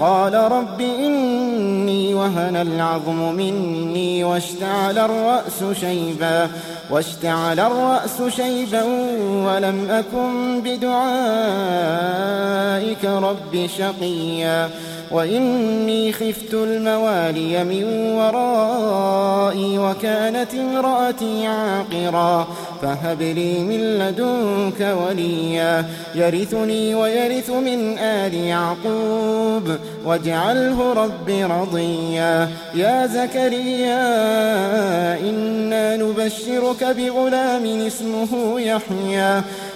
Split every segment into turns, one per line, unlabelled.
قال رب إني وهن العظم مني واشتعل الرأس شيبا واشتعل الرأس شيبا ولم أكن بدعائك رب شقيا. وإني خفت الموالي من ورائي وكانت امرأتي عاقرا فهب لي من لدنك وليا يرثني ويرث من آل يعقوب. واجعله رب رضيا. يا زكريا إنا نبشرك بغلام اسمه يحيى.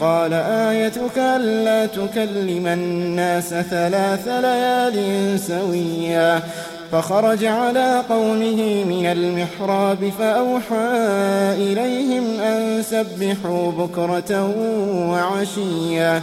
قال آيتك ألا تكلم الناس ثلاث ليال سويا. فخرج على قومه من المحراب فأوحى إليهم أن سبحوا بكرة وعشيا.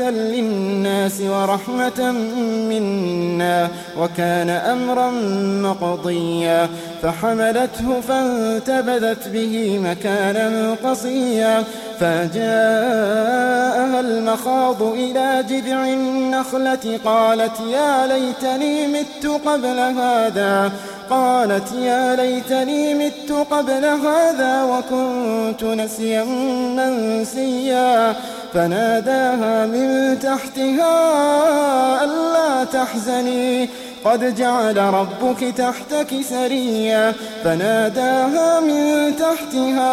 للناس ورحمة منا وكان أمرا مقضيا فحملته فانتبذت به مكانا قصيا فجاءها المخاض إلى جذع النخلة قالت يا ليتني مت قبل هذا. قالت يا ليتني مت قبل هذا وكنت نسيا منسيا. فناداها من تحتها ألا تحزني. قد جعل ربك تحتك سريا فناداها من تحتها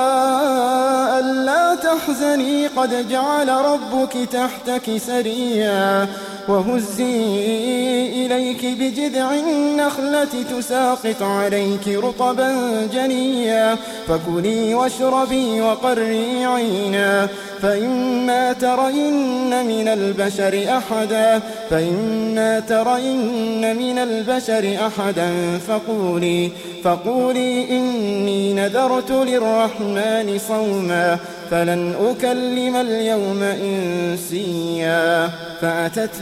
ألا تحزني قد جعل ربك تحتك سريا وهزي إليك بجذع النخلة تساقط عليك رطبا جنيا. فكلي واشربي وقري عينا. فإما ترين من البشر أحدا فإما ترين من البشر أحدا. فقولي فقولي إني نذرت للرحمن صوما فلن أكلم اليوم إنسيا. فأتت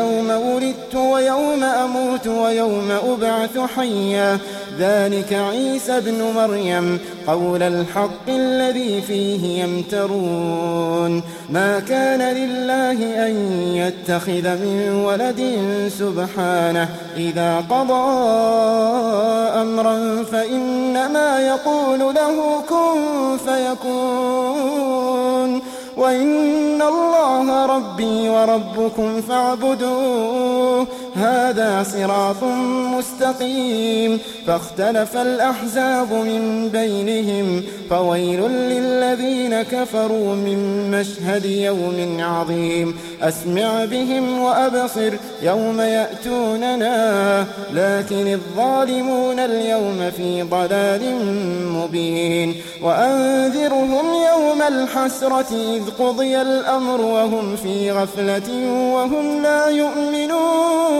يوم ولدت ويوم أموت ويوم أبعث حيا. ذلك عيسى بن مريم قول الحق الذي فيه يمترون. ما كان لله أن يتخذ من ولد سبحانه. إذا قضى أمرا فإنما يقول له كن فيكون. وإن الله ربي وربكم فاعبدوه هذا صراط مستقيم فاختلف الأحزاب من بينهم فويل للذين كفروا من مشهد يوم عظيم أسمع بهم وأبصر يوم يأتوننا لكن الظالمون اليوم في ضلال مبين وأنذرهم يوم الحسرة إذ قضي الأمر وهم في غفلة وهم لا يؤمنون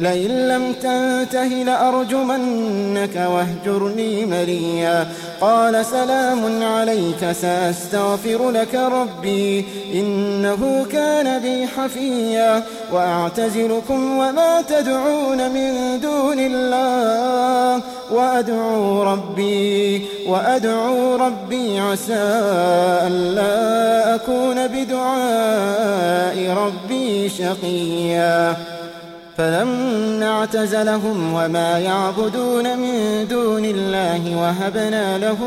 لئن لم تنته لأرجمنك واهجرني مليا. قال سلام عليك سأستغفر لك ربي إنه كان بي حفيا. وأعتزلكم وما تدعون من دون الله. وأدعو ربي وأدعو ربي عسى ألا أكون بدعاء ربي شقيا. فلما اعتزلهم وما يعبدون من دون الله وهبنا له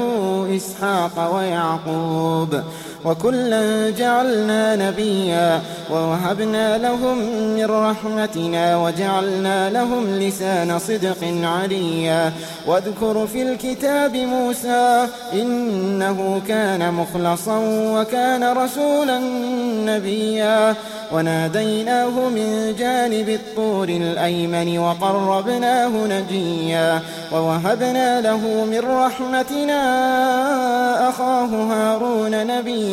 إسحاق ويعقوب وكلا جعلنا نبيا ووهبنا لهم من رحمتنا وجعلنا لهم لسان صدق عليا. واذكر في الكتاب موسى إنه كان مخلصا وكان رسولا نبيا. وناديناه من جانب الطور الأيمن وقربناه نجيا. ووهبنا له من رحمتنا أخاه هارون نبيا.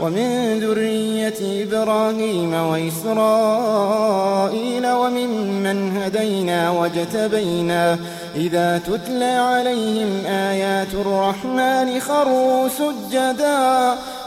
ومن ذرية إبراهيم وإسرائيل وممن هدينا واجتبينا إذا تتلى عليهم آيات الرحمن خروا سجدا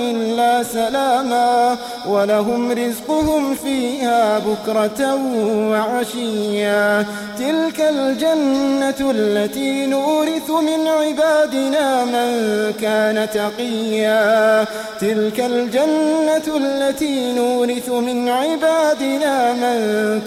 إلا سلاما ولهم رزقهم فيها بكرة وعشيا. تلك الجنة التي نورث من عبادنا من كان تقيا. تلك الجنة التي نورث من عبادنا من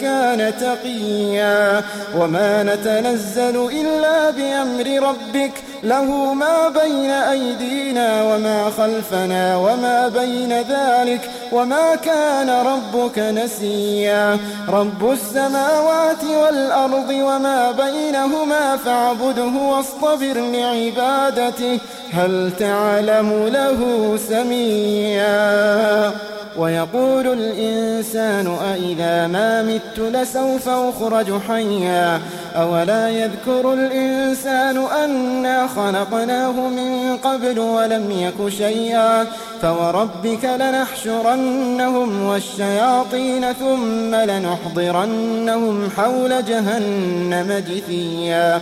كان تقيا. وما نتنزل إلا بأمر ربك له ما بين أيدينا وما خلفنا وما بين ذلك وما كان ربك نسيا. رب السماوات والأرض وما بينهما فاعبده واصطبر لعبادته. هل تعلم له سميا؟ ويقول الإنسان أإذا ما مت لسوف أخرج حيا. أولا يذكر الإنسان أنا خلقناه من قبل ولم يك شيئا فوربك لنحشرنهم والشياطين ثم لنحضرنهم حول جهنم جثيا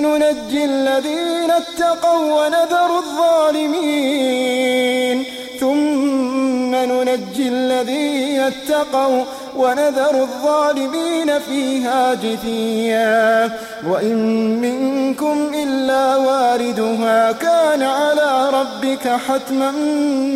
ننجي الذين اتقوا ونذر الظالمين. ثم ننجي الذين اتقوا ونذر الظالمين فيها جثيا. وإن منكم إلا واردها كان على ربك حتما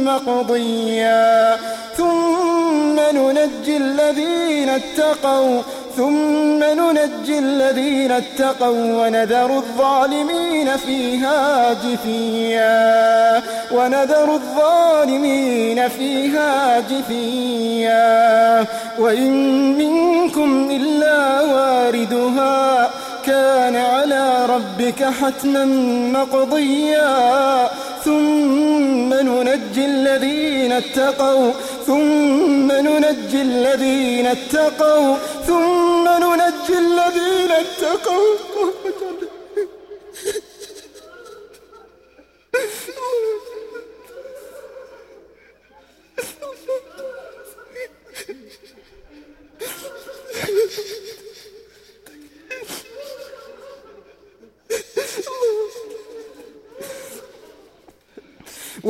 مقضيا. ثم ننجي الذين اتقوا ثم ننجي الذين اتقوا ونذر الظالمين فيها جثيا. ونذر الظالمين فيها جثيا. وإن منكم إلا واردها كان على ربك حتما مقضيا. ثم ننجي الذين اتقوا ثم ننجي الذين اتقوا ثم ننجي الذين اتقوا.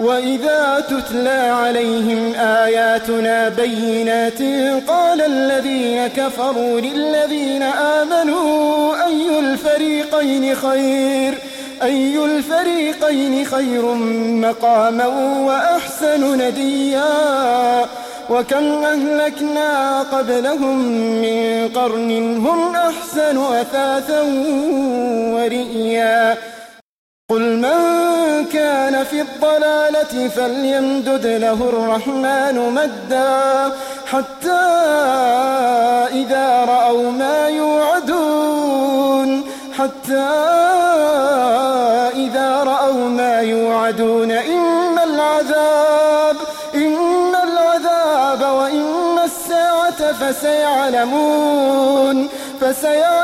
وإذا تتلى عليهم آياتنا بينات قال الذين كفروا للذين آمنوا أي الفريقين خير؟ أي الفريقين خير مقاما وأحسن نديا؟ وكم أهلكنا قبلهم من قرن هم أحسن أثاثا ورئيا. قل من كان في الضلالة فليمدد له الرحمن مدا حتى إذا رأوا ما يوعدون حتى إذا رأوا ما يوعدون إما العذاب إما العذاب وإما الساعة فسيعلمون فسيعلمون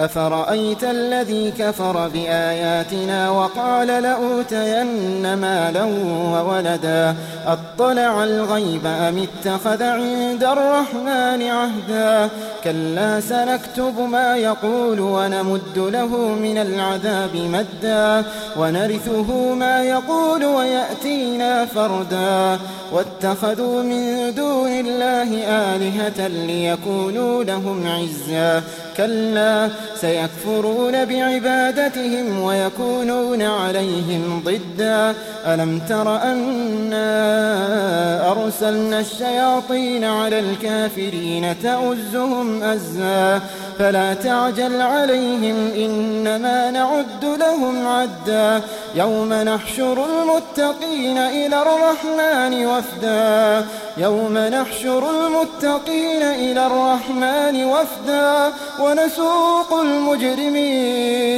أفرأيت الذي كفر بآياتنا وقال لأوتين مالا وولدا أطلع الغيب أم اتخذ عند الرحمن عهدا كلا سنكتب ما يقول ونمد له من العذاب مدا ونرثه ما يقول ويأتينا فردا واتخذوا من دون الله آلهة ليكونوا لهم عزا كلا سيكفرون بعبادتهم ويكونون عليهم ضدا. ألم تر أنا أرسلنا الشياطين على الكافرين تؤزهم أزا؟ فلا تعجل عليهم إنما نعد لهم عدا. يوم نحشر المتقين إلى الرحمن وفدا. يوم نحشر المتقين إلى الرحمن وفدا. ونسوق المجرمين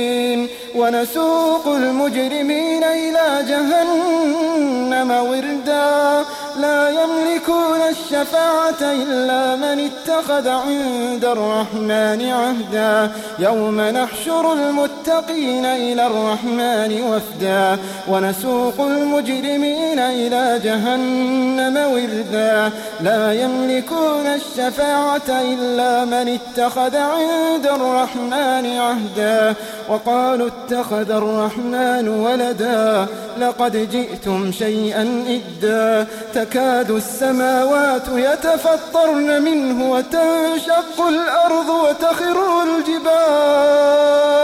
ونسوق المجرمين إلى جهنم وردا. لا يملكون الشفاعة إلا من اتخذ عند الرحمن عهدا. يوم نحشر المتقين إلى الرحمن وفدا. ونسوق المجرمين إلى جهنم وردا. لا يملكون الشفاعة إلا من اتخذ عند الرحمن عهدا. وقالوا اتخذ الرحمن ولدا. لقد جئتم شيئا إدا. تكاد السماوات يتفطرن منه وتنشق الأرض وتخر الجبال.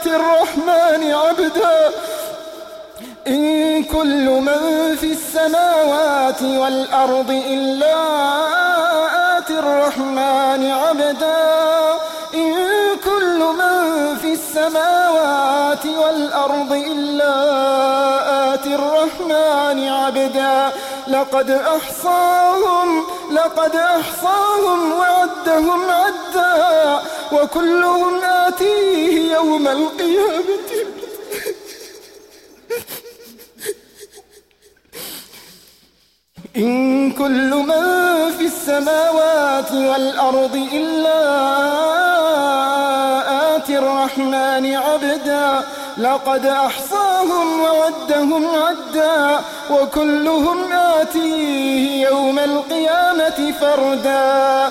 آتي الرحمن عبدا إن كل من في السماوات والأرض إلا آتي الرحمن عبدا إن كل من في السماوات والأرض إلا آتي الرحمن عبدا لقد أحصاهم لقد أحصاهم وعدهم عدا وكلهم آتيه يوم القيامة. إن كل من في السماوات والأرض إلا آتي الرحمن عبدا لقد أحصاهم وعدهم عدا وكلهم آتيه يوم القيامة فردا.